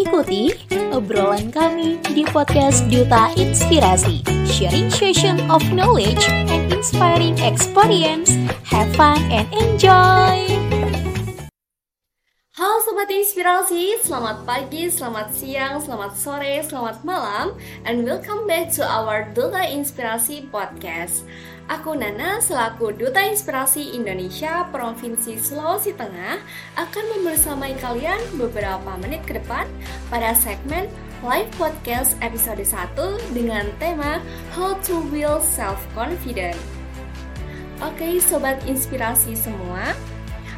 Ikuti obrolan kami di podcast Duta Inspirasi, sharing session of knowledge and inspiring experience. Have fun and enjoy! Halo Sobat Inspirasi, selamat pagi, selamat siang, selamat sore, selamat malam And welcome back to our Duta Inspirasi Podcast Aku Nana selaku Duta Inspirasi Indonesia Provinsi Sulawesi Tengah akan membersamai kalian beberapa menit ke depan pada segmen live podcast episode 1 dengan tema How to Build Self-Confident. Oke, sobat inspirasi semua,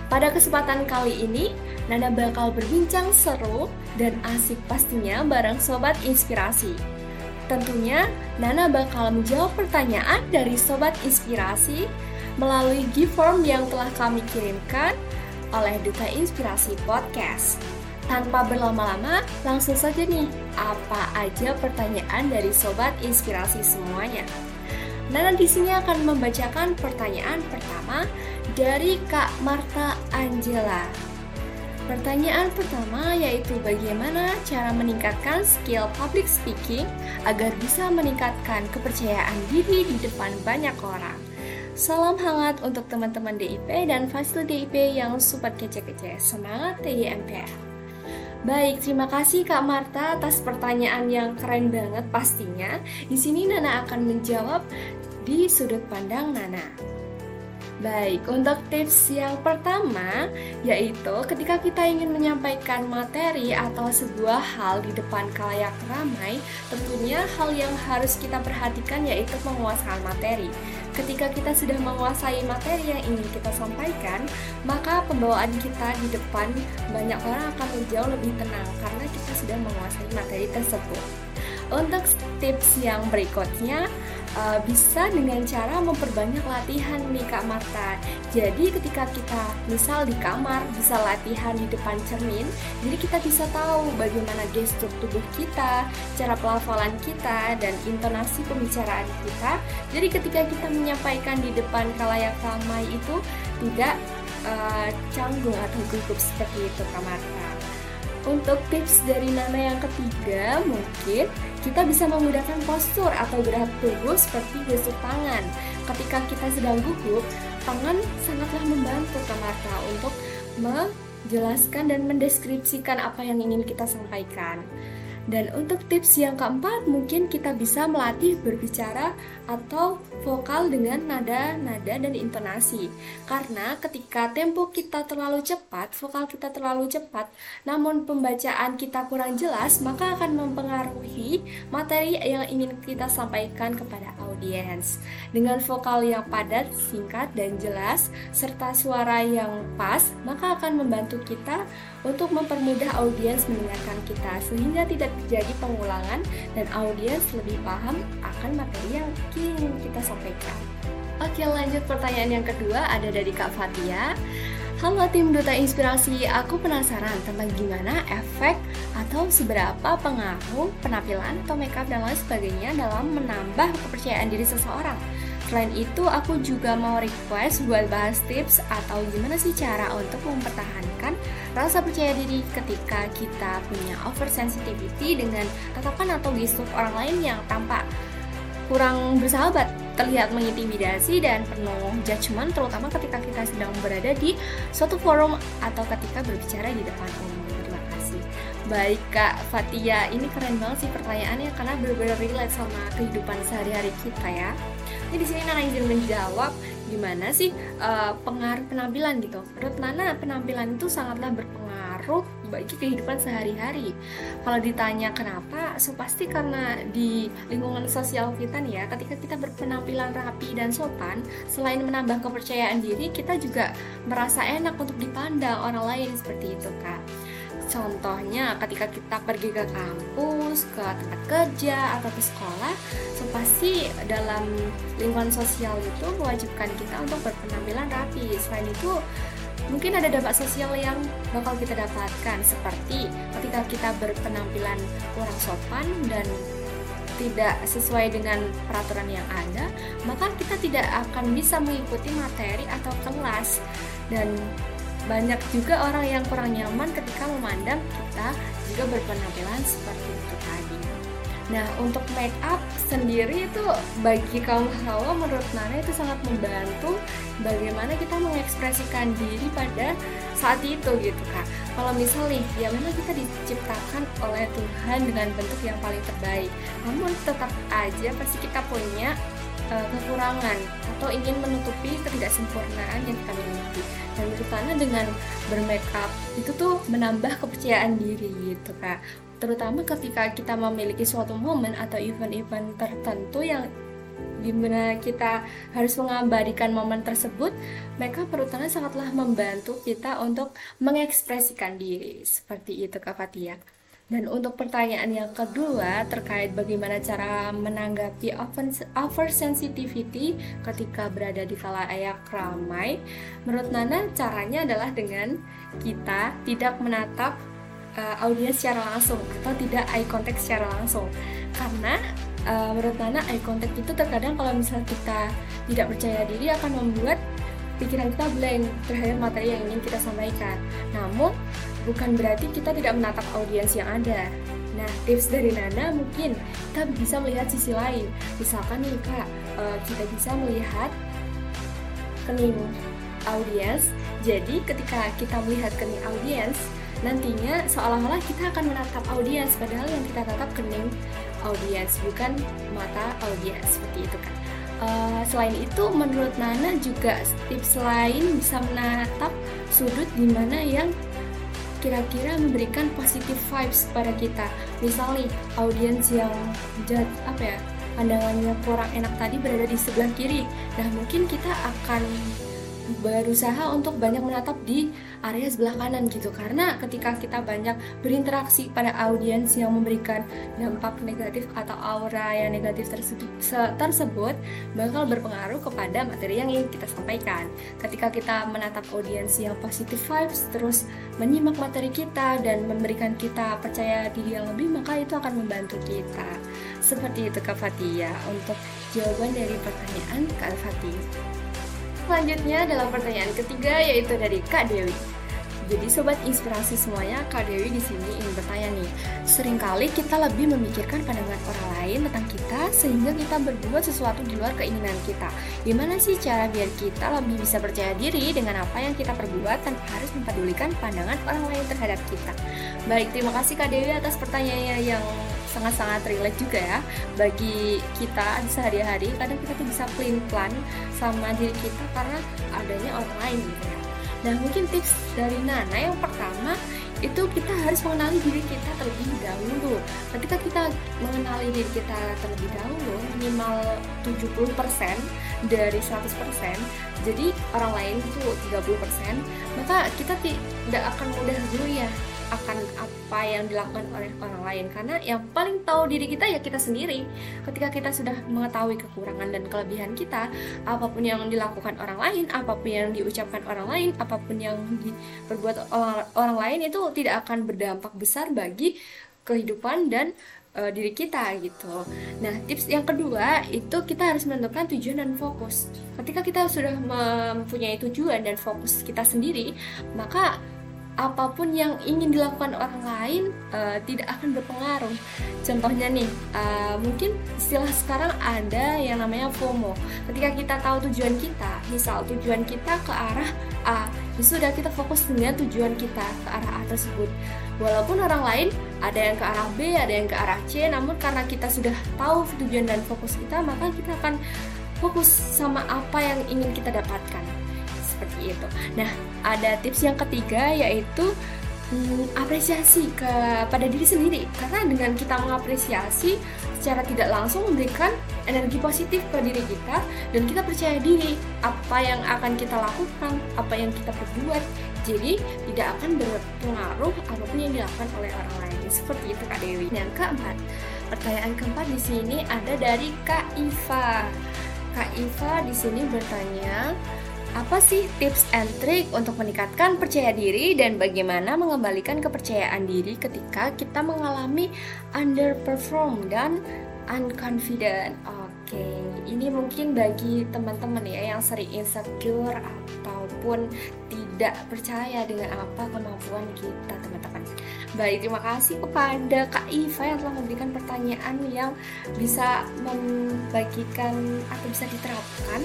pada kesempatan kali ini Nana bakal berbincang seru dan asik pastinya bareng sobat inspirasi. Tentunya, Nana bakal menjawab pertanyaan dari Sobat Inspirasi melalui gift form yang telah kami kirimkan oleh Duta Inspirasi Podcast. Tanpa berlama-lama, langsung saja nih, apa aja pertanyaan dari Sobat Inspirasi semuanya? Nana di sini akan membacakan pertanyaan pertama dari Kak Marta Angela. Pertanyaan pertama yaitu bagaimana cara meningkatkan skill public speaking agar bisa meningkatkan kepercayaan diri di depan banyak orang. Salam hangat untuk teman-teman DIP dan fasil DIP yang super kece-kece. Semangat TDMPR. Baik, terima kasih Kak Marta atas pertanyaan yang keren banget pastinya. Di sini Nana akan menjawab di sudut pandang Nana. Baik, untuk tips yang pertama yaitu ketika kita ingin menyampaikan materi atau sebuah hal di depan kalayak ramai, tentunya hal yang harus kita perhatikan yaitu menguasai materi. Ketika kita sudah menguasai materi yang ingin kita sampaikan, maka pembawaan kita di depan banyak orang akan jauh lebih tenang karena kita sudah menguasai materi tersebut. Untuk tips yang berikutnya, uh, bisa dengan cara memperbanyak latihan nih Kak Marta. Jadi ketika kita misal di kamar bisa latihan di depan cermin, jadi kita bisa tahu bagaimana gestur tubuh kita, cara pelafalan kita, dan intonasi pembicaraan kita. Jadi ketika kita menyampaikan di depan kalayak ramai itu tidak uh, canggung atau gugup seperti itu Kak Marta. Untuk tips dari Nana yang ketiga, mungkin kita bisa menggunakan postur atau gerak tubuh seperti gestur tangan. Ketika kita sedang gugup, tangan sangatlah membantu Marta untuk menjelaskan dan mendeskripsikan apa yang ingin kita sampaikan. Dan untuk tips yang keempat, mungkin kita bisa melatih berbicara atau vokal dengan nada, nada dan intonasi. Karena ketika tempo kita terlalu cepat, vokal kita terlalu cepat, namun pembacaan kita kurang jelas, maka akan mempengaruhi materi yang ingin kita sampaikan kepada audiens. Dengan vokal yang padat, singkat, dan jelas, serta suara yang pas, maka akan membantu kita untuk mempermudah audiens mendengarkan kita sehingga tidak terjadi pengulangan dan audiens lebih paham akan materi yang ingin kita sampaikan. Oke lanjut pertanyaan yang kedua ada dari Kak Fatia. Halo tim Duta Inspirasi, aku penasaran tentang gimana efek atau seberapa pengaruh penampilan atau makeup dan lain sebagainya dalam menambah kepercayaan diri seseorang. Selain itu, aku juga mau request buat bahas tips atau gimana sih cara untuk mempertahankan rasa percaya diri ketika kita punya oversensitivity dengan tatapan atau gestur orang lain yang tampak kurang bersahabat, terlihat mengintimidasi dan penuh judgement terutama ketika kita sedang berada di suatu forum atau ketika berbicara di depan umum. Terima kasih. Baik Kak Fatia, ini keren banget sih pertanyaannya karena benar-benar relate sama kehidupan sehari-hari kita ya. Ini di sini Nana izin menjawab gimana sih uh, pengaruh penampilan gitu. Menurut Nana penampilan itu sangatlah berpengaruh bagi kehidupan sehari-hari. Kalau ditanya kenapa, so pasti karena di lingkungan sosial kita nih ya, ketika kita berpenampilan rapi dan sopan, selain menambah kepercayaan diri, kita juga merasa enak untuk dipandang orang lain seperti itu kak. Contohnya ketika kita pergi ke kampus, ke tempat kerja atau ke sekolah, so pasti dalam lingkungan sosial itu mewajibkan kita untuk berpenampilan rapi. Selain itu, mungkin ada dampak sosial yang bakal kita dapatkan seperti ketika kita berpenampilan kurang sopan dan tidak sesuai dengan peraturan yang ada, maka kita tidak akan bisa mengikuti materi atau kelas dan banyak juga orang yang kurang nyaman ketika memandang kita juga berpenampilan seperti itu tadi. Nah, untuk make up sendiri itu bagi kaum hawa menurut Nana itu sangat membantu bagaimana kita mengekspresikan diri pada saat itu gitu kak. Kalau misalnya ya memang kita diciptakan oleh Tuhan dengan bentuk yang paling terbaik, namun tetap aja pasti kita punya uh, kekurangan atau ingin menutupi ketidaksempurnaan yang kita miliki. Dan menurut Nana dengan bermakeup itu tuh menambah kepercayaan diri gitu kak terutama ketika kita memiliki suatu momen atau event-event tertentu yang di mana kita harus mengabadikan momen tersebut, mereka perutana sangatlah membantu kita untuk mengekspresikan diri seperti itu Kak Fatia. Dan untuk pertanyaan yang kedua terkait bagaimana cara menanggapi oversensitivity ketika berada di ayak ramai, menurut Nana caranya adalah dengan kita tidak menatap uh, audiens secara langsung atau tidak eye contact secara langsung. Karena uh, menurut Nana eye contact itu terkadang kalau misalnya kita tidak percaya diri akan membuat pikiran kita blank terhadap materi yang ingin kita sampaikan. Namun bukan berarti kita tidak menatap audiens yang ada Nah, tips dari Nana mungkin kita bisa melihat sisi lain. Misalkan nih Kak, uh, kita bisa melihat kening audiens. Jadi ketika kita melihat kening audiens, nantinya seolah-olah kita akan menatap audiens padahal yang kita tatap kening audiens bukan mata audiens seperti itu kan uh, selain itu menurut Nana juga tips lain bisa menatap sudut di mana yang kira-kira memberikan positive vibes pada kita. Misalnya audiens yang jad, apa ya pandangannya kurang enak tadi berada di sebelah kiri. Nah mungkin kita akan berusaha untuk banyak menatap di area sebelah kanan gitu. Karena ketika kita banyak berinteraksi pada audiens yang memberikan dampak negatif atau aura yang negatif tersebut, bakal berpengaruh kepada materi yang ingin kita sampaikan. Ketika kita menatap audiens yang positif vibes terus menyimak materi kita dan memberikan kita percaya diri yang lebih maka itu akan membantu kita. Seperti itu Kak Fatia untuk jawaban dari pertanyaan Kak Fatia. Selanjutnya adalah pertanyaan ketiga yaitu dari Kak Dewi. Jadi sobat inspirasi semuanya, Kak Dewi di sini ingin bertanya nih. Seringkali kita lebih memikirkan pandangan orang lain tentang kita sehingga kita berbuat sesuatu di luar keinginan kita. Gimana sih cara biar kita lebih bisa percaya diri dengan apa yang kita perbuat tanpa harus mempedulikan pandangan orang lain terhadap kita? Baik, terima kasih Kak Dewi atas pertanyaannya yang sangat-sangat relate juga ya bagi kita sehari-hari. Kadang kita tuh bisa plan plan sama diri kita karena adanya lain gitu ya. Nah mungkin tips dari Nana yang pertama itu kita harus mengenali diri kita terlebih dahulu. Ketika kita mengenali diri kita terlebih dahulu minimal 70% dari 100% jadi orang lain itu 30% maka kita tidak akan mudah dulu ya akan apa yang dilakukan oleh orang lain karena yang paling tahu diri kita ya kita sendiri ketika kita sudah mengetahui kekurangan dan kelebihan kita apa pun yang dilakukan orang lain apa pun yang diucapkan orang lain apa pun yang diperbuat orang, orang lain itu tidak akan berdampak besar bagi kehidupan dan uh, diri kita gitu. Nah, tips yang kedua itu kita harus menentukan tujuan dan fokus. Ketika kita sudah mempunyai tujuan dan fokus kita sendiri, maka apa pun yang ingin dilakukan orang lain uh, tidak akan berpengaruh. Contohnya nih, uh, mungkin istilah sekarang ada yang namanya FOMO. Ketika kita tahu tujuan kita, misal tujuan kita ke arah A, ya sudah kita fokus dengan tujuan kita ke arah A tersebut. Walaupun orang lain ada yang ke arah B, ada yang ke arah C, namun karena kita sudah tahu tujuan dan fokus kita, maka kita akan fokus sama apa yang ingin kita dapatkan seperti itu. Nah, ada tips yang ketiga yaitu hmm, apresiasi kepada diri sendiri karena dengan kita mengapresiasi secara tidak langsung memberikan energi positif pada diri kita dan kita percaya diri apa yang akan kita lakukan, apa yang kita perbuat. Jadi tidak akan berpengaruh apa pun yang dilakukan oleh orang lain. Seperti itu Kak Dewi. Yang keempat, pertanyaan keempat di sini ada dari Kak Iva. Kak Iva di sini bertanya, apa sih tips and trick untuk meningkatkan percaya diri dan bagaimana mengembalikan kepercayaan diri ketika kita mengalami underperform dan unconfident? Oke, ini mungkin bagi teman-teman ya yang sering insecure ataupun tidak percaya dengan apa kemampuan kita teman-teman Baik, terima kasih kepada Kak Iva yang telah memberikan pertanyaan yang bisa membagikan atau bisa diterapkan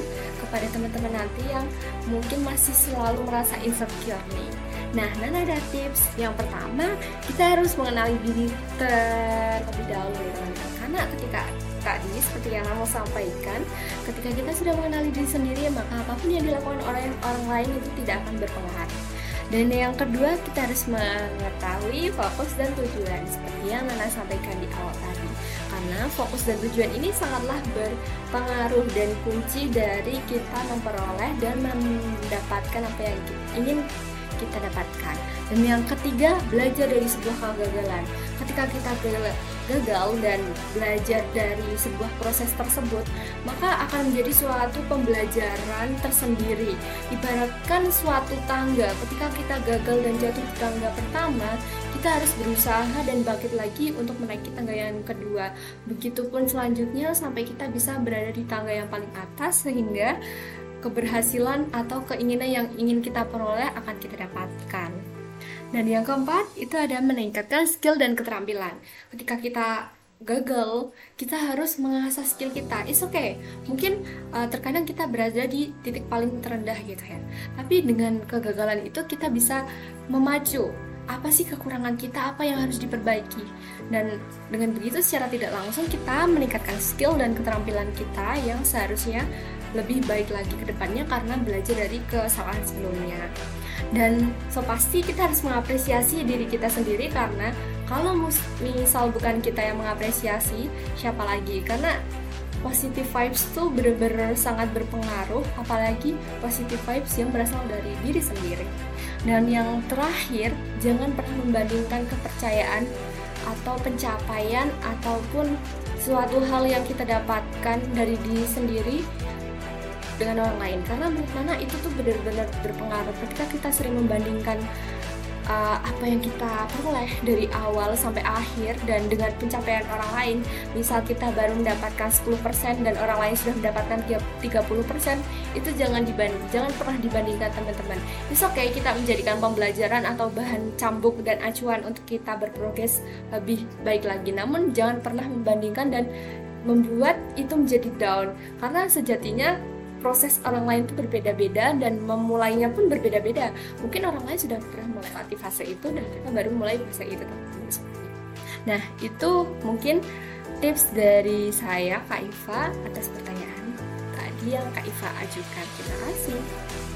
kepada teman-teman nanti yang mungkin masih selalu merasa insecure nih. Nah, Nana ada tips. Yang pertama, kita harus mengenali diri terlebih dahulu ya teman-teman. Karena ketika tadi seperti yang Namo sampaikan, ketika kita sudah mengenali diri sendiri, maka apa pun yang dilakukan oleh orang lain itu tidak akan berpengaruh. Dan yang kedua, kita harus mengetahui fokus dan tujuan seperti yang Nana sampaikan di awal tadi. Karena fokus dan tujuan ini sangatlah berpengaruh dan kunci dari kita memperoleh dan mendapatkan apa yang ingin kita dapatkan. Dan yang ketiga, belajar dari sebuah kegagalan. Ketika kita gagal dan belajar dari sebuah proses tersebut, maka akan menjadi suatu pembelajaran tersendiri. Ibaratkan suatu tangga, ketika kita gagal dan jatuh di tangga pertama, kita harus berusaha dan bangkit lagi untuk menaiki tangga yang kedua. Begitupun selanjutnya sampai kita bisa berada di tangga yang paling atas sehingga keberhasilan atau keinginan yang ingin kita peroleh akan kita dapatkan. Dan yang keempat, itu ada meningkatkan skill dan keterampilan. Ketika kita gagal, kita harus mengasah skill kita. It's okay. Mungkin uh, terkadang kita berada di titik paling terendah gitu ya. Tapi dengan kegagalan itu kita bisa memacu apa sih kekurangan kita, apa yang harus diperbaiki. Dan dengan begitu secara tidak langsung kita meningkatkan skill dan keterampilan kita yang seharusnya lebih baik lagi ke depannya karena belajar dari kesalahan sebelumnya dan so pasti kita harus mengapresiasi diri kita sendiri karena kalau misal bukan kita yang mengapresiasi siapa lagi? Karena positive vibes tuh benar-benar sangat berpengaruh apalagi positive vibes yang berasal dari diri sendiri. Dan yang terakhir jangan pernah membandingkan kepercayaan atau pencapaian ataupun suatu hal yang kita dapatkan dari diri sendiri dengan orang lain. Karena menurut Nana itu tuh benar-benar berpengaruh ketika kita sering membandingkan uh, apa yang kita peroleh dari awal sampai akhir dan dengan pencapaian orang lain. Misal kita baru mendapatkan 10% dan orang lain sudah mendapatkan 30% itu jangan dibanding jangan pernah dibandingkan teman-teman. It's okay kita menjadikan pembelajaran atau bahan cambuk dan acuan untuk kita berprogres lebih baik lagi. Namun jangan pernah membandingkan dan membuat itu menjadi down. Karena sejatinya proses orang lain itu berbeda-beda dan memulainya pun berbeda-beda. Mungkin orang lain sudah pernah melewati fase itu dan kita baru mulai fase itu. Nah, itu mungkin tips dari saya Kak Iva atas pertanyaan tadi yang Kak Iva ajukan. Terima kasih.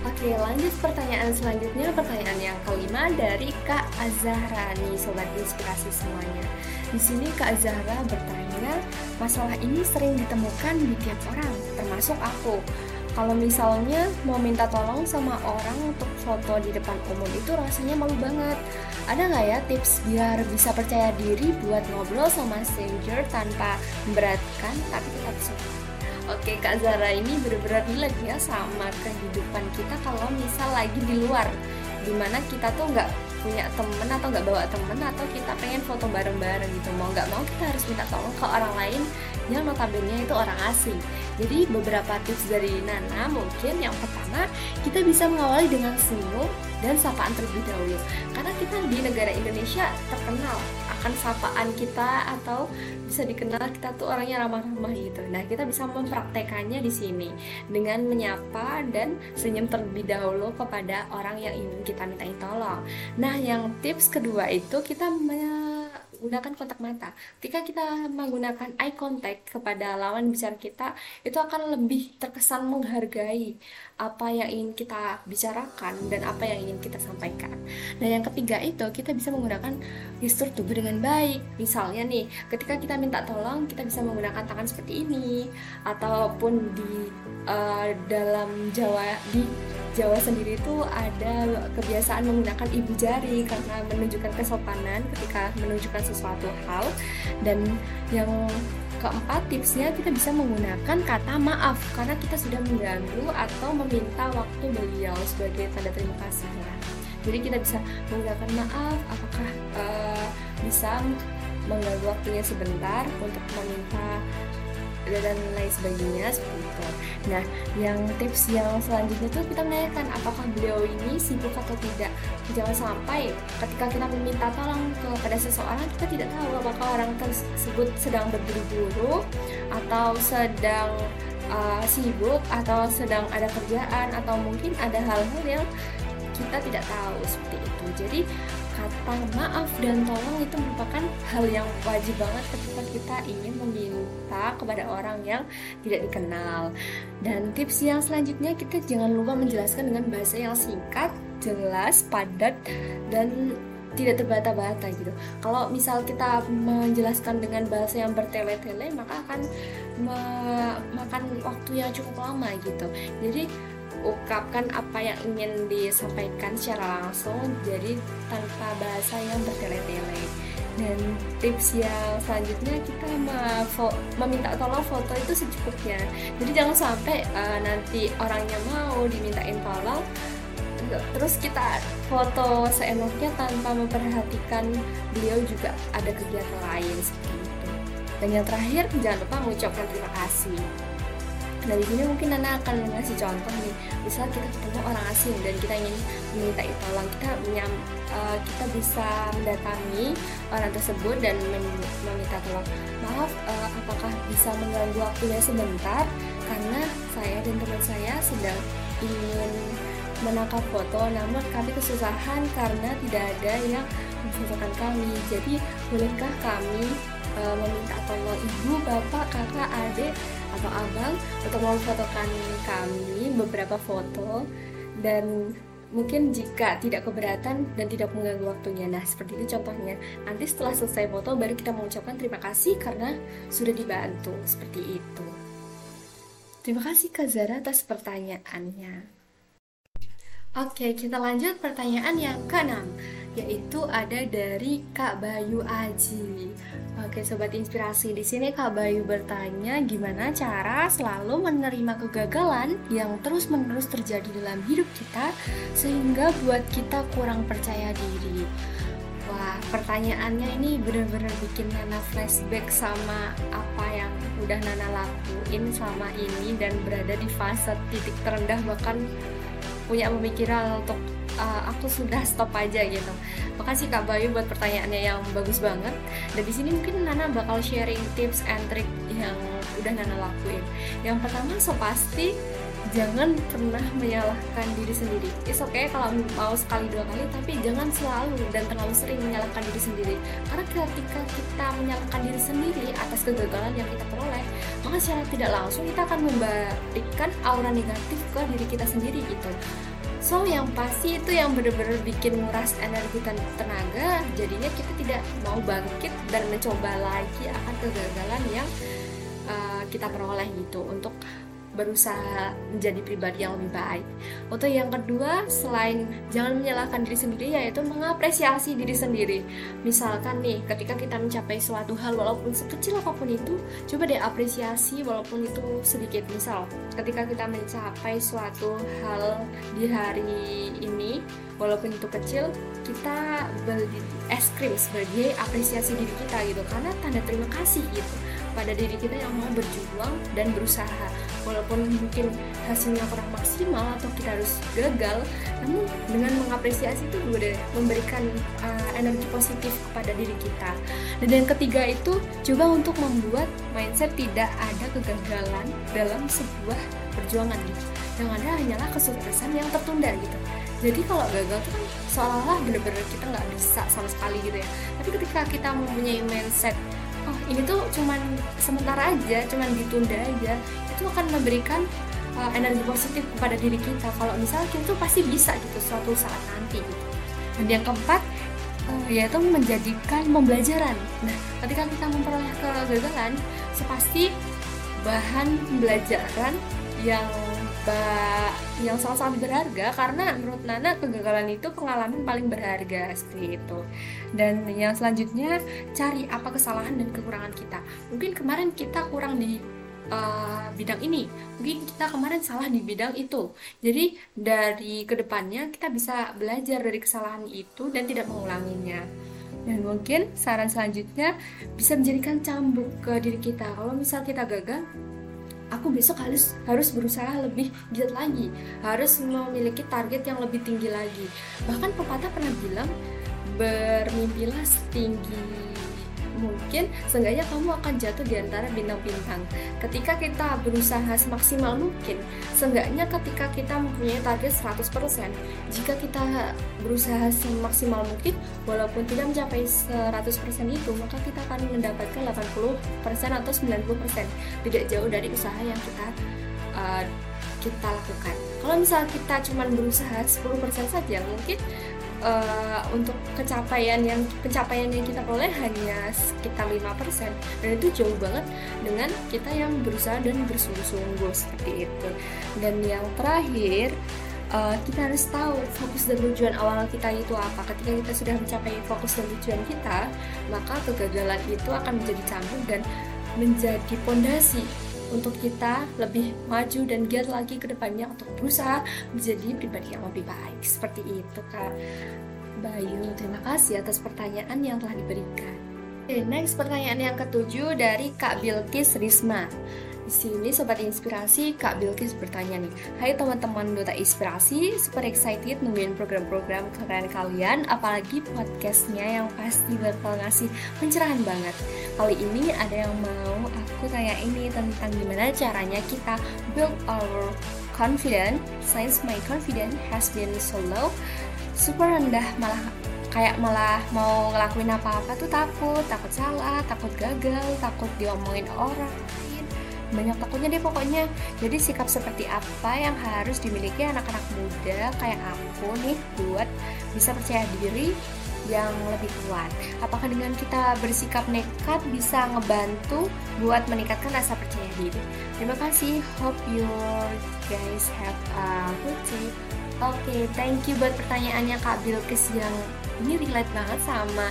Oke, lanjut pertanyaan selanjutnya. Pertanyaan yang kelima dari Kak Azahra nih, sobat inspirasi semuanya. Di sini Kak Azahra bertanya, masalah ini sering ditemukan di tiap orang, termasuk aku. Kalau misalnya mau minta tolong sama orang untuk foto di depan umum itu rasanya malu banget. Ada nggak ya tips biar bisa percaya diri buat ngobrol sama stranger tanpa memberatkan tapi tetap suka? Oke Kak Zara ini benar-benar relate ya sama kehidupan kita kalau misal lagi di luar di mana kita tuh nggak punya temen atau nggak bawa temen atau kita pengen foto bareng-bareng gitu. Mau nggak mau kita harus minta tolong ke orang lain yang notabene itu orang asing. Jadi beberapa tips dari Nana mungkin yang pertama kita bisa mengawali dengan senyum dan sapaan terlebih dahulu. Karena kita di negara Indonesia terkenal akan sapaan kita atau bisa dikenal kita tuh orangnya ramah-ramah gitu. Nah, kita bisa mempraktekannya di sini dengan menyapa dan senyum terlebih dahulu kepada orang yang ingin kita mintai tolong. Nah, yang tips kedua itu kita gunakan kontak mata. Ketika kita menggunakan eye contact kepada lawan bicara kita, itu akan lebih terkesan menghargai apa yang ingin kita bicarakan dan apa yang ingin kita sampaikan. Nah, yang ketiga itu kita bisa menggunakan gestur tubuh dengan baik. Misalnya nih, ketika kita minta tolong, kita bisa menggunakan tangan seperti ini ataupun di uh, dalam Jawa di Jawa sendiri itu ada kebiasaan menggunakan ibu jari karena menunjukkan kesopanan ketika menunjukkan sesuatu hal. Dan yang keempat tipsnya kita bisa menggunakan kata maaf karena kita sudah mengganggu atau meminta waktu beliau sebagai tanda terima kasih. Jadi kita bisa menggunakan maaf apakah uh, bisa mengganggu waktunya sebentar untuk meminta dan lain sebagainya seperti itu. Nah, yang tips yang selanjutnya tuh kita menanyakan apakah beliau ini sibuk atau tidak. Jangan sampai ketika kita meminta tolong kepada seseorang kita tidak tahu apakah orang tersebut sedang berburu-buru atau sedang uh, sibuk atau sedang ada kerjaan atau mungkin ada hal-hal yang kita tidak tahu seperti itu. Jadi kata maaf dan tolong itu merupakan hal yang wajib banget ketika kita ingin meminta kepada orang yang tidak dikenal. Dan tips yang selanjutnya kita jangan lupa menjelaskan dengan bahasa yang singkat, jelas, padat dan tidak terbata-bata gitu. Kalau misal kita menjelaskan dengan bahasa yang bertele-tele maka akan memakan waktu yang cukup lama gitu. Jadi ungkapkan apa yang ingin disampaikan secara langsung jadi tanpa bahasa yang bertele-tele. Dan tips yang selanjutnya kita meminta tolong foto itu secukupnya. Jadi jangan sampai uh, nanti orangnya mau dimintain tolong terus kita foto seenaknya tanpa memperhatikan beliau juga ada kegiatan lain seperti itu. Dan yang terakhir jangan lupa mengucapkan terima kasih Di sini mungkin Nana akan mengasih contoh nih, misal kita ketemu orang asing dan kita ingin meminta tolong, kita menyam, uh, kita bisa mendatangi orang tersebut dan meminta tolong. Maaf, uh, apakah bisa mengganggu waktunya sebentar? Karena saya dan teman saya sedang ingin menangkap foto, namun kami kesusahan karena tidak ada yang memfotokan kami. Jadi bolehkah kami uh, meminta tolong ibu, bapak, kakak, adik atau abang untuk memfotokan kami beberapa foto dan mungkin jika tidak keberatan dan tidak mengganggu waktunya. Nah, seperti itu contohnya. Nanti setelah selesai foto baru kita mengucapkan terima kasih karena sudah dibantu. Seperti itu. Terima kasih Kak Zara atas pertanyaannya. Oke, kita lanjut pertanyaan yang keenam yaitu ada dari Kak Bayu Aji. Oke, sobat inspirasi, di sini Kak Bayu bertanya gimana cara selalu menerima kegagalan yang terus-menerus terjadi dalam hidup kita sehingga buat kita kurang percaya diri. Wah, pertanyaannya ini benar-benar bikin Nana flashback sama apa yang udah Nana lakuin selama ini dan berada di fase titik terendah bahkan punya pemikiran untuk uh, aku sudah stop aja gitu. Makasih Kak Bayu buat pertanyaannya yang bagus banget. Dan di sini mungkin Nana bakal sharing tips and trick yang udah Nana lakuin. Yang pertama so pasti jangan pernah menyalahkan diri sendiri. It's okay kalau mau sekali dua kali, tapi jangan selalu dan terlalu sering menyalahkan diri sendiri. Karena ketika kita menyalahkan diri sendiri atas kegagalan yang kita peroleh, maka secara tidak langsung kita akan memberikan aura negatif ke diri kita sendiri gitu. So yang pasti itu yang benar-benar bikin nguras energi dan tenaga. Jadinya kita tidak mau bangkit dan mencoba lagi akan kegagalan yang uh, kita peroleh gitu. Untuk berusaha menjadi pribadi yang lebih baik. Untuk yang kedua, selain jangan menyalahkan diri sendiri, yaitu mengapresiasi diri sendiri. Misalkan nih, ketika kita mencapai suatu hal walaupun sekecil apa pun itu, coba deh apresiasi walaupun itu sedikit. Misal, ketika kita mencapai suatu hal di hari ini, walaupun itu kecil, kita beli es krim sebagai apresiasi diri kita gitu, karena tanda terima kasih gitu pada diri kita yang mau berjuang dan berusaha walaupun mungkin hasilnya kurang maksimal atau kita harus gagal namun dengan mengapresiasi itu juga memberikan uh, energi positif kepada diri kita. Dan yang ketiga itu coba untuk membuat mindset tidak ada kegagalan dalam sebuah perjuangan. Gitu yang ada hanyalah kesuksesan yang tertunda gitu. Jadi kalau gagal itu kan seolah-olah bener-bener kita nggak bisa sama sekali gitu ya. Tapi ketika kita mempunyai mindset oh ini tuh cuman sementara aja cuman ditunda aja itu akan memberikan uh, energi positif kepada diri kita. Kalau misalnya kita tuh pasti bisa gitu suatu saat nanti gitu. Dan yang keempat uh, yaitu menjadikan pembelajaran. Nah ketika kita memperoleh kegagalan sepasti bahan pembelajaran yang yang sangat-sangat berharga karena menurut Nana kegagalan itu pengalaman paling berharga seperti itu. Dan yang selanjutnya cari apa kesalahan dan kekurangan kita. Mungkin kemarin kita kurang di uh, bidang ini. Mungkin kita kemarin salah di bidang itu. Jadi dari ke depannya kita bisa belajar dari kesalahan itu dan tidak mengulanginya. Dan mungkin saran selanjutnya bisa menjadikan cambuk ke diri kita. Kalau misal kita gagal aku besok harus harus berusaha lebih giat lagi. Harus memiliki target yang lebih tinggi lagi. Bahkan pepatah pernah bilang bermimpilah setinggi mungkin seenggaknya kamu akan jatuh di antara bintang-bintang. Ketika kita berusaha semaksimal mungkin, seenggaknya ketika kita mempunyai target 100%, jika kita berusaha semaksimal mungkin, walaupun tidak mencapai 100% itu, maka kita akan mendapatkan 80% atau 90%. Tidak jauh dari usaha yang kita uh, kita lakukan. Kalau misalnya kita cuma berusaha 10% saja, mungkin uh, untuk pencapaian yang pencapaian yang kita peroleh hanya sekitar 5% dan itu jauh banget dengan kita yang berusaha dan bersungguh-sungguh seperti itu. Dan yang terakhir uh, kita harus tahu fokus dan tujuan awal kita itu apa. Ketika kita sudah mencapai fokus dan tujuan kita maka kegagalan itu akan menjadi cambuk dan menjadi pondasi untuk kita lebih maju dan giat lagi ke depannya untuk berusaha menjadi pribadi yang lebih baik. Seperti itu Kak Bayu. Terima kasih atas pertanyaan yang telah diberikan. Oke, next pertanyaan yang ketujuh dari Kak Bilkis Risma. Sini Sobat Inspirasi, Kak Bilkis bertanya nih. Hai teman-teman Duta Inspirasi, super excited nungguin program-program keren kalian Apalagi podcastnya yang pasti bakal ngasih pencerahan banget. Kali ini ada yang mau aku tanya ini tentang gimana caranya kita build our confidence. Since my confidence has been so low Super rendah malah kayak malah mau ngelakuin apa-apa tuh takut, takut salah, takut gagal, takut diomongin orang banyak takutnya deh pokoknya. Jadi sikap seperti apa yang harus dimiliki anak-anak muda kayak aku nih buat bisa percaya diri yang lebih kuat? Apakah dengan kita bersikap nekat bisa ngebantu buat meningkatkan rasa percaya diri? Terima kasih. Hope you guys have a good day. Oke, okay, thank you buat pertanyaannya Kak Bilkis yang ini relate banget sama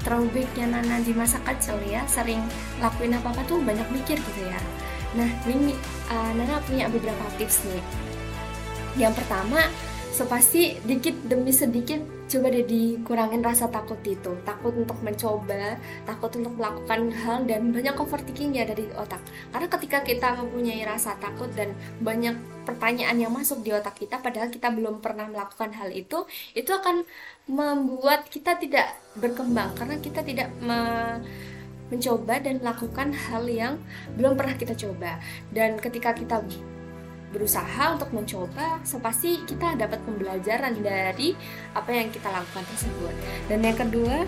throwbacknya Nana di masa kecil ya. Sering lakuin apa-apa tuh banyak mikir gitu ya Nah, ini uh, Nana punya beberapa tips nih. Yang pertama, so pasti dikit demi sedikit coba deh dikurangin rasa takut itu. Takut untuk mencoba, takut untuk melakukan hal dan banyak overthinking ya dari otak. Karena ketika kita mempunyai rasa takut dan banyak pertanyaan yang masuk di otak kita padahal kita belum pernah melakukan hal itu, itu akan membuat kita tidak berkembang karena kita tidak me mencoba dan melakukan hal yang belum pernah kita coba. Dan ketika kita berusaha untuk mencoba sepasti kita dapat pembelajaran dari apa yang kita lakukan tersebut. Dan yang kedua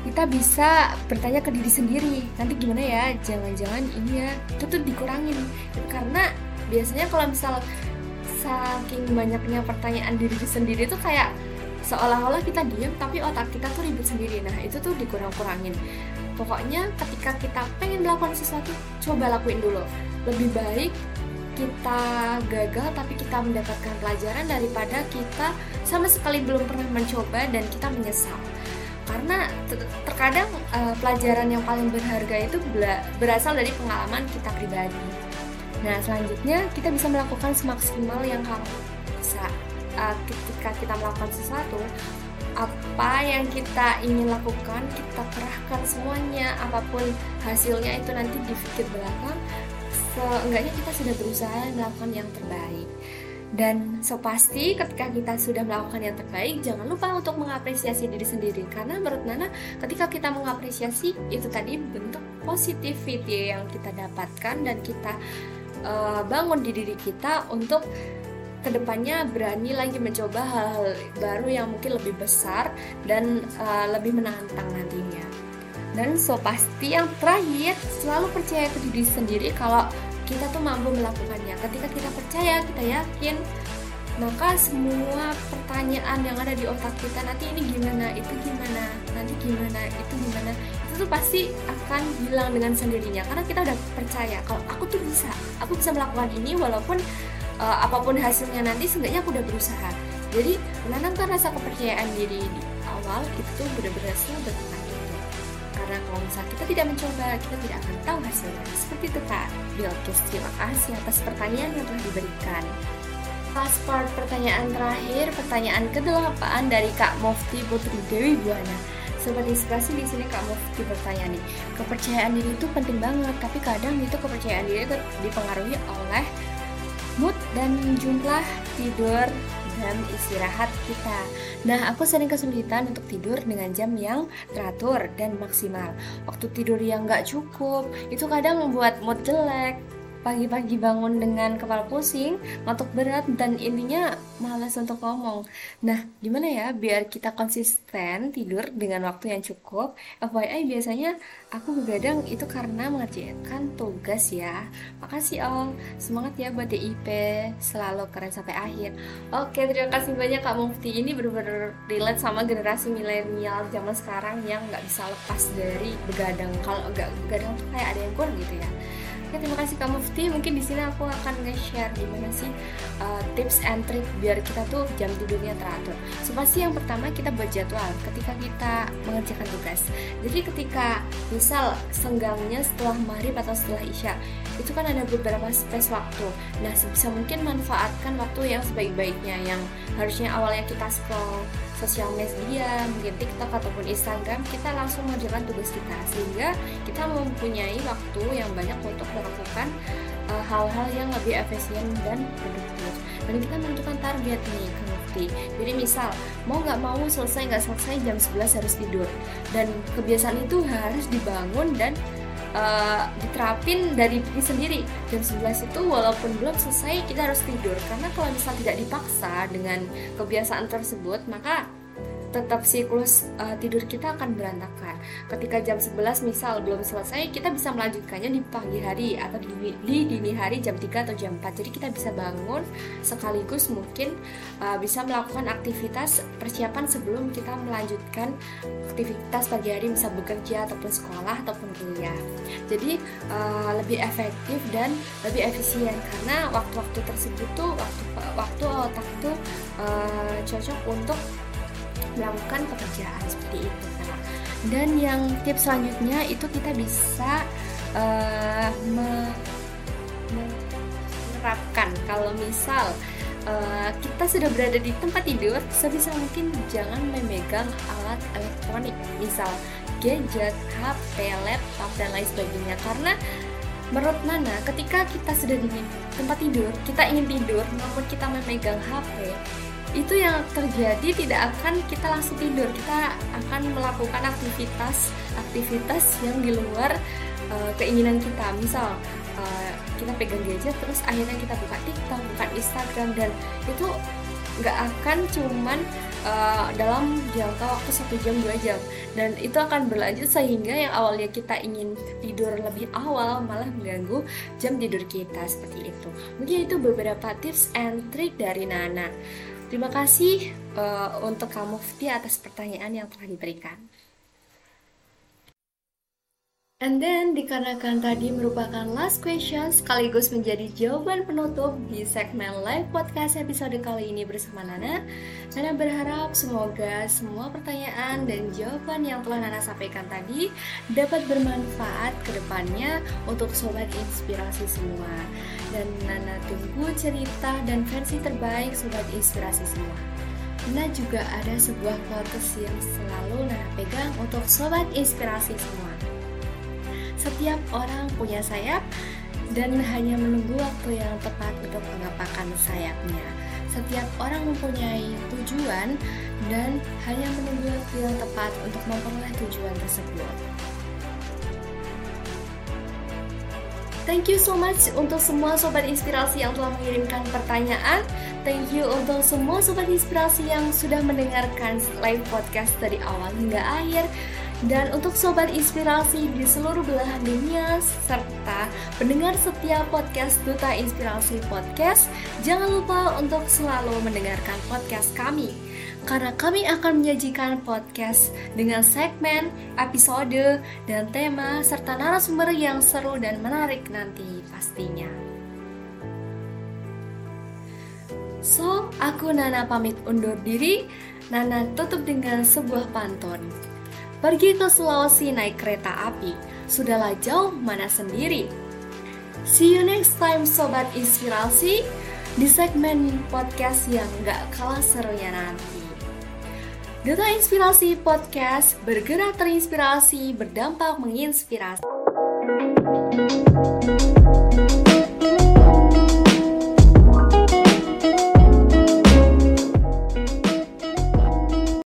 kita bisa bertanya ke diri sendiri nanti gimana ya? Jangan-jangan ini ya itu tuh dikurangin. Karena biasanya kalau misal saking banyaknya pertanyaan diri sendiri tuh kayak seolah-olah kita diam tapi otak kita tuh ribet sendiri. Nah itu tuh dikurang-kurangin pokoknya ketika kita pengen melakukan sesuatu coba lakuin dulu lebih baik kita gagal tapi kita mendapatkan pelajaran daripada kita sama sekali belum pernah mencoba dan kita menyesal karena terkadang uh, pelajaran yang paling berharga itu berasal dari pengalaman kita pribadi. Nah selanjutnya kita bisa melakukan semaksimal yang kamu bisa uh, ketika kita melakukan sesuatu apa yang kita ingin lakukan kita kerahkan semuanya apa pun hasilnya itu nanti di pikir belakang. Seenggaknya kita sudah berusaha melakukan yang terbaik. Dan so pasti ketika kita sudah melakukan yang terbaik jangan lupa untuk mengapresiasi diri sendiri. Karena menurut Nana ketika kita mengapresiasi itu tadi bentuk positivity yang kita dapatkan dan kita uh, bangun di diri kita untuk ke depannya berani lagi mencoba hal-hal baru yang mungkin lebih besar dan uh, lebih menantang nantinya. Dan so pasti yang terakhir selalu percaya ke diri sendiri kalau kita tuh mampu melakukannya. Ketika kita percaya, kita yakin, maka semua pertanyaan yang ada di otak kita nanti ini gimana, itu gimana, nanti gimana, itu gimana, itu tuh pasti akan hilang dengan sendirinya. Karena kita udah percaya kalau aku tuh bisa, aku bisa melakukan ini walaupun uh, apa pun hasilnya nanti seenggaknya aku udah berusaha. Jadi menanamkan rasa kepercayaan diri di awal itu tuh benar-benar sangat itu karena kalau misalnya kita tidak mencoba kita tidak akan tahu hasilnya. Seperti itu kak. Bilkis terima kasih atas pertanyaan yang telah diberikan. Last pertanyaan terakhir, pertanyaan ke-8 dari Kak Mufti Putri Dewi Buana. Sobat inspirasi di sini kamu bertanya nih, kepercayaan diri itu penting banget, tapi kadang itu kepercayaan diri itu dipengaruhi oleh mood dan jumlah tidur dan istirahat kita. Nah, aku sering kesulitan untuk tidur dengan jam yang teratur dan maksimal. Waktu tidur yang nggak cukup, itu kadang membuat mood jelek, pagi-pagi bangun dengan kepala pusing, ngantuk berat, dan intinya malas untuk ngomong. Nah, gimana ya biar kita konsisten tidur dengan waktu yang cukup? FYI biasanya aku begadang itu karena mengerjakan tugas ya. Makasih Om, semangat ya buat DIP, selalu keren sampai akhir. Oke, terima kasih banyak Kak Mufti. Ini benar-benar relate sama generasi milenial zaman sekarang yang nggak bisa lepas dari begadang. Kalau nggak begadang tuh kayak ada yang kurang gitu ya. Oke, terima kasih Kak Mufti. Mungkin di sini aku akan nge-share gimana sih uh, tips and trick biar kita tuh jam tidurnya teratur. So, pasti yang pertama kita buat jadwal ketika kita mengerjakan tugas. Jadi ketika misal senggangnya setelah maghrib atau setelah isya, itu kan ada beberapa space waktu. Nah, sebisa mungkin manfaatkan waktu yang sebaik-baiknya yang harusnya awalnya kita scroll sosial media, mungkin TikTok ataupun Instagram, kita langsung mengerjakan tugas kita sehingga kita mempunyai waktu yang banyak untuk melakukan uh, hal-hal yang lebih efisien dan produktif. Dan kita menentukan target nih ke Mufti. Jadi misal mau nggak mau selesai nggak selesai jam 11 harus tidur dan kebiasaan itu harus dibangun dan uh, diterapin dari diri sendiri. Jam 11 itu walaupun belum selesai kita harus tidur. Karena kalau misal tidak dipaksa dengan kebiasaan tersebut maka tetap siklus uh, tidur kita akan berantakan. Ketika jam 11 misal belum selesai, kita bisa melanjutkannya di pagi hari atau di, di dini hari jam 3 atau jam 4. Jadi kita bisa bangun sekaligus mungkin uh, bisa melakukan aktivitas persiapan sebelum kita melanjutkan aktivitas pagi hari bisa bekerja ataupun sekolah ataupun kuliah. Jadi uh, lebih efektif dan lebih efisien karena waktu-waktu tersebut tuh waktu waktu otak tuh uh, cocok untuk melakukan pekerjaan seperti itu Kak. Dan yang tips selanjutnya itu kita bisa uh, menerapkan kalau misal uh, kita sudah berada di tempat tidur, sebisa mungkin jangan memegang alat elektronik, misal gadget, HP, laptop dan lain sebagainya karena menurut Nana ketika kita sudah di tempat tidur kita ingin tidur maupun kita memegang HP itu yang terjadi tidak akan kita langsung tidur. Kita akan melakukan aktivitas aktivitas yang di luar uh, keinginan kita. Misal uh, kita pegang gadget terus akhirnya kita buka TikTok buka Instagram dan itu nggak akan cuman uh, dalam jangka waktu satu jam dua jam. Dan itu akan berlanjut sehingga yang awalnya kita ingin tidur lebih awal malah mengganggu jam tidur kita seperti itu. Mungkin itu beberapa tips and trick dari Nana Terima kasih uh, untuk kamu Mufti atas pertanyaan yang telah diberikan. And then, dikarenakan tadi merupakan last question sekaligus menjadi jawaban penutup di segmen live podcast episode kali ini bersama Nana, Nana berharap semoga semua pertanyaan dan jawaban yang telah Nana sampaikan tadi dapat bermanfaat ke depannya untuk sobat inspirasi semua. Dan Nana tunggu cerita dan versi terbaik sobat inspirasi semua. Nana juga ada sebuah quotes yang selalu Nana pegang untuk sobat inspirasi semua setiap orang punya sayap dan hanya menunggu waktu yang tepat untuk mengepakkan sayapnya. Setiap orang mempunyai tujuan dan hanya menunggu waktu yang tepat untuk memperoleh tujuan tersebut. Thank you so much untuk semua sobat inspirasi yang telah mengirimkan pertanyaan. Thank you untuk semua sobat inspirasi yang sudah mendengarkan live podcast dari awal hingga akhir. Dan untuk sobat inspirasi di seluruh belahan dunia serta pendengar setiap podcast Duta Inspirasi Podcast, jangan lupa untuk selalu mendengarkan podcast kami. Karena kami akan menyajikan podcast dengan segmen, episode, dan tema serta narasumber yang seru dan menarik nanti pastinya. So, aku Nana pamit undur diri. Nana tutup dengan sebuah pantun. Pergi ke Sulawesi naik kereta api, sudahlah jauh mana sendiri. See you next time Sobat Inspirasi di segmen podcast yang gak kalah serunya nanti. Duta Inspirasi Podcast bergerak terinspirasi, berdampak menginspirasi.